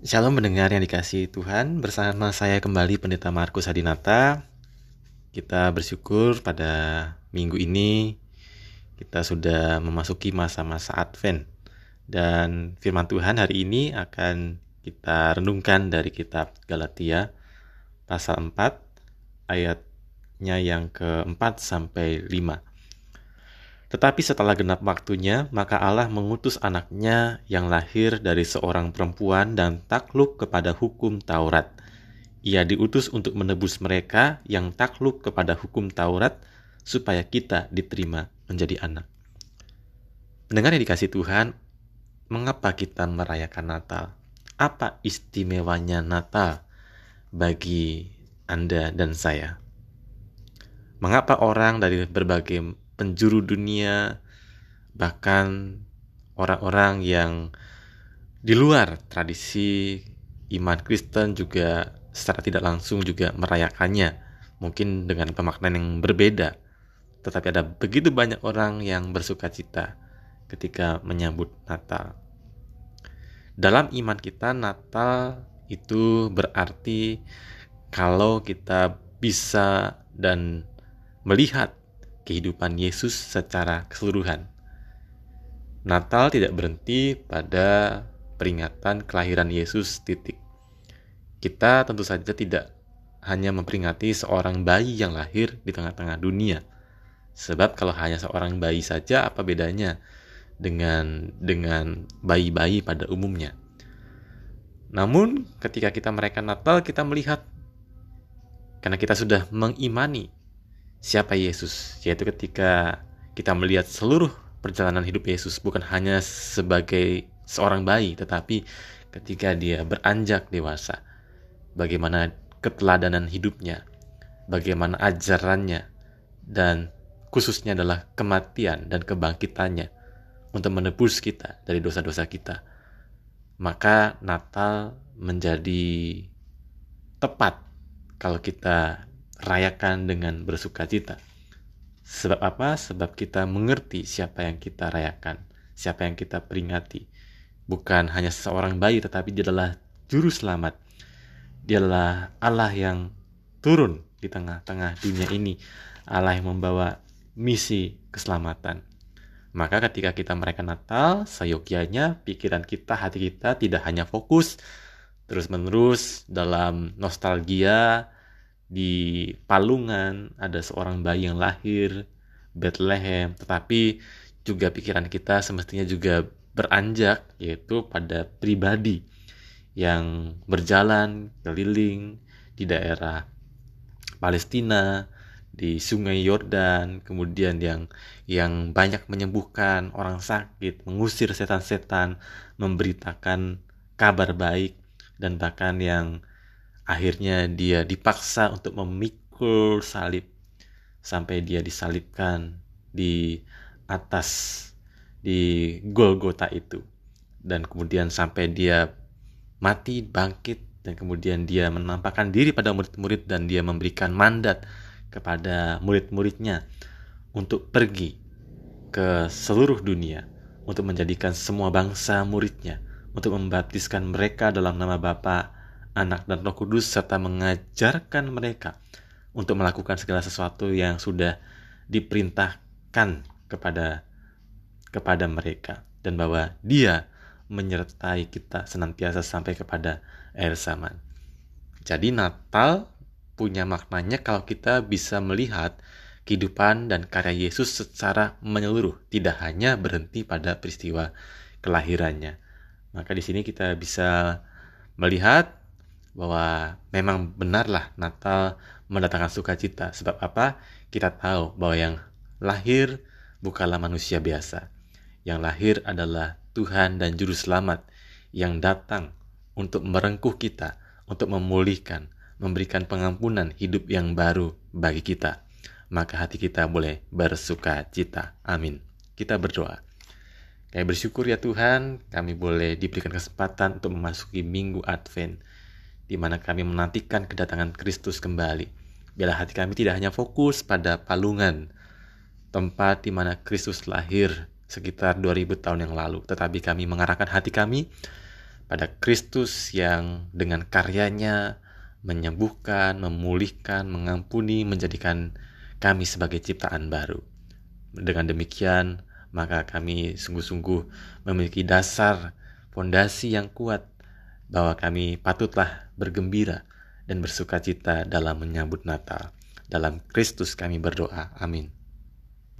Shalom mendengar yang dikasih Tuhan Bersama saya kembali Pendeta Markus Hadinata Kita bersyukur pada minggu ini Kita sudah memasuki masa-masa Advent. Dan firman Tuhan hari ini akan kita renungkan dari kitab Galatia Pasal 4 Ayatnya yang keempat sampai 5 tetapi setelah genap waktunya, maka Allah mengutus anaknya yang lahir dari seorang perempuan dan takluk kepada hukum Taurat. Ia diutus untuk menebus mereka yang takluk kepada hukum Taurat, supaya kita diterima menjadi anak. Mendengar yang dikasih Tuhan, mengapa kita merayakan Natal? Apa istimewanya Natal bagi Anda dan saya? Mengapa orang dari berbagai penjuru dunia, bahkan orang-orang yang di luar tradisi iman Kristen juga secara tidak langsung juga merayakannya, mungkin dengan pemaknaan yang berbeda. Tetapi ada begitu banyak orang yang bersuka cita ketika menyambut Natal. Dalam iman kita, Natal itu berarti kalau kita bisa dan melihat kehidupan Yesus secara keseluruhan. Natal tidak berhenti pada peringatan kelahiran Yesus titik. Kita tentu saja tidak hanya memperingati seorang bayi yang lahir di tengah-tengah dunia. Sebab kalau hanya seorang bayi saja apa bedanya dengan dengan bayi-bayi pada umumnya. Namun ketika kita merayakan Natal kita melihat karena kita sudah mengimani siapa Yesus, yaitu ketika kita melihat seluruh perjalanan hidup Yesus bukan hanya sebagai seorang bayi, tetapi ketika dia beranjak dewasa, bagaimana keteladanan hidupnya, bagaimana ajarannya, dan khususnya adalah kematian dan kebangkitannya untuk menebus kita dari dosa-dosa kita. Maka Natal menjadi tepat kalau kita rayakan dengan bersuka cita. Sebab apa? Sebab kita mengerti siapa yang kita rayakan, siapa yang kita peringati. Bukan hanya seorang bayi, tetapi dia adalah juru selamat. Dia adalah Allah yang turun di tengah-tengah dunia ini. Allah yang membawa misi keselamatan. Maka ketika kita merayakan Natal, seyogyanya pikiran kita, hati kita tidak hanya fokus terus-menerus dalam nostalgia, di Palungan ada seorang bayi yang lahir Bethlehem. Tetapi juga pikiran kita semestinya juga beranjak yaitu pada pribadi yang berjalan keliling di daerah Palestina di Sungai Yordan kemudian yang yang banyak menyembuhkan orang sakit mengusir setan-setan memberitakan kabar baik dan bahkan yang Akhirnya dia dipaksa untuk memikul salib sampai dia disalibkan di atas di Golgota itu. Dan kemudian sampai dia mati, bangkit dan kemudian dia menampakkan diri pada murid-murid dan dia memberikan mandat kepada murid-muridnya untuk pergi ke seluruh dunia untuk menjadikan semua bangsa muridnya untuk membaptiskan mereka dalam nama Bapa Anak dan Roh Kudus serta mengajarkan mereka untuk melakukan segala sesuatu yang sudah diperintahkan kepada kepada mereka dan bahwa Dia menyertai kita senantiasa sampai kepada akhir zaman. Jadi Natal punya maknanya kalau kita bisa melihat kehidupan dan karya Yesus secara menyeluruh, tidak hanya berhenti pada peristiwa kelahirannya. Maka di sini kita bisa melihat bahwa memang benarlah Natal mendatangkan sukacita. Sebab apa? Kita tahu bahwa yang lahir bukanlah manusia biasa. Yang lahir adalah Tuhan dan Juru Selamat yang datang untuk merengkuh kita, untuk memulihkan, memberikan pengampunan hidup yang baru bagi kita. Maka hati kita boleh bersuka cita. Amin. Kita berdoa. Kami bersyukur ya Tuhan, kami boleh diberikan kesempatan untuk memasuki minggu Advent di mana kami menantikan kedatangan Kristus kembali. Biarlah hati kami tidak hanya fokus pada palungan, tempat di mana Kristus lahir sekitar 2000 tahun yang lalu, tetapi kami mengarahkan hati kami pada Kristus yang dengan karyanya menyembuhkan, memulihkan, mengampuni, menjadikan kami sebagai ciptaan baru. Dengan demikian, maka kami sungguh-sungguh memiliki dasar fondasi yang kuat bahwa kami patutlah bergembira dan bersuka cita dalam menyambut Natal. Dalam Kristus kami berdoa. Amin.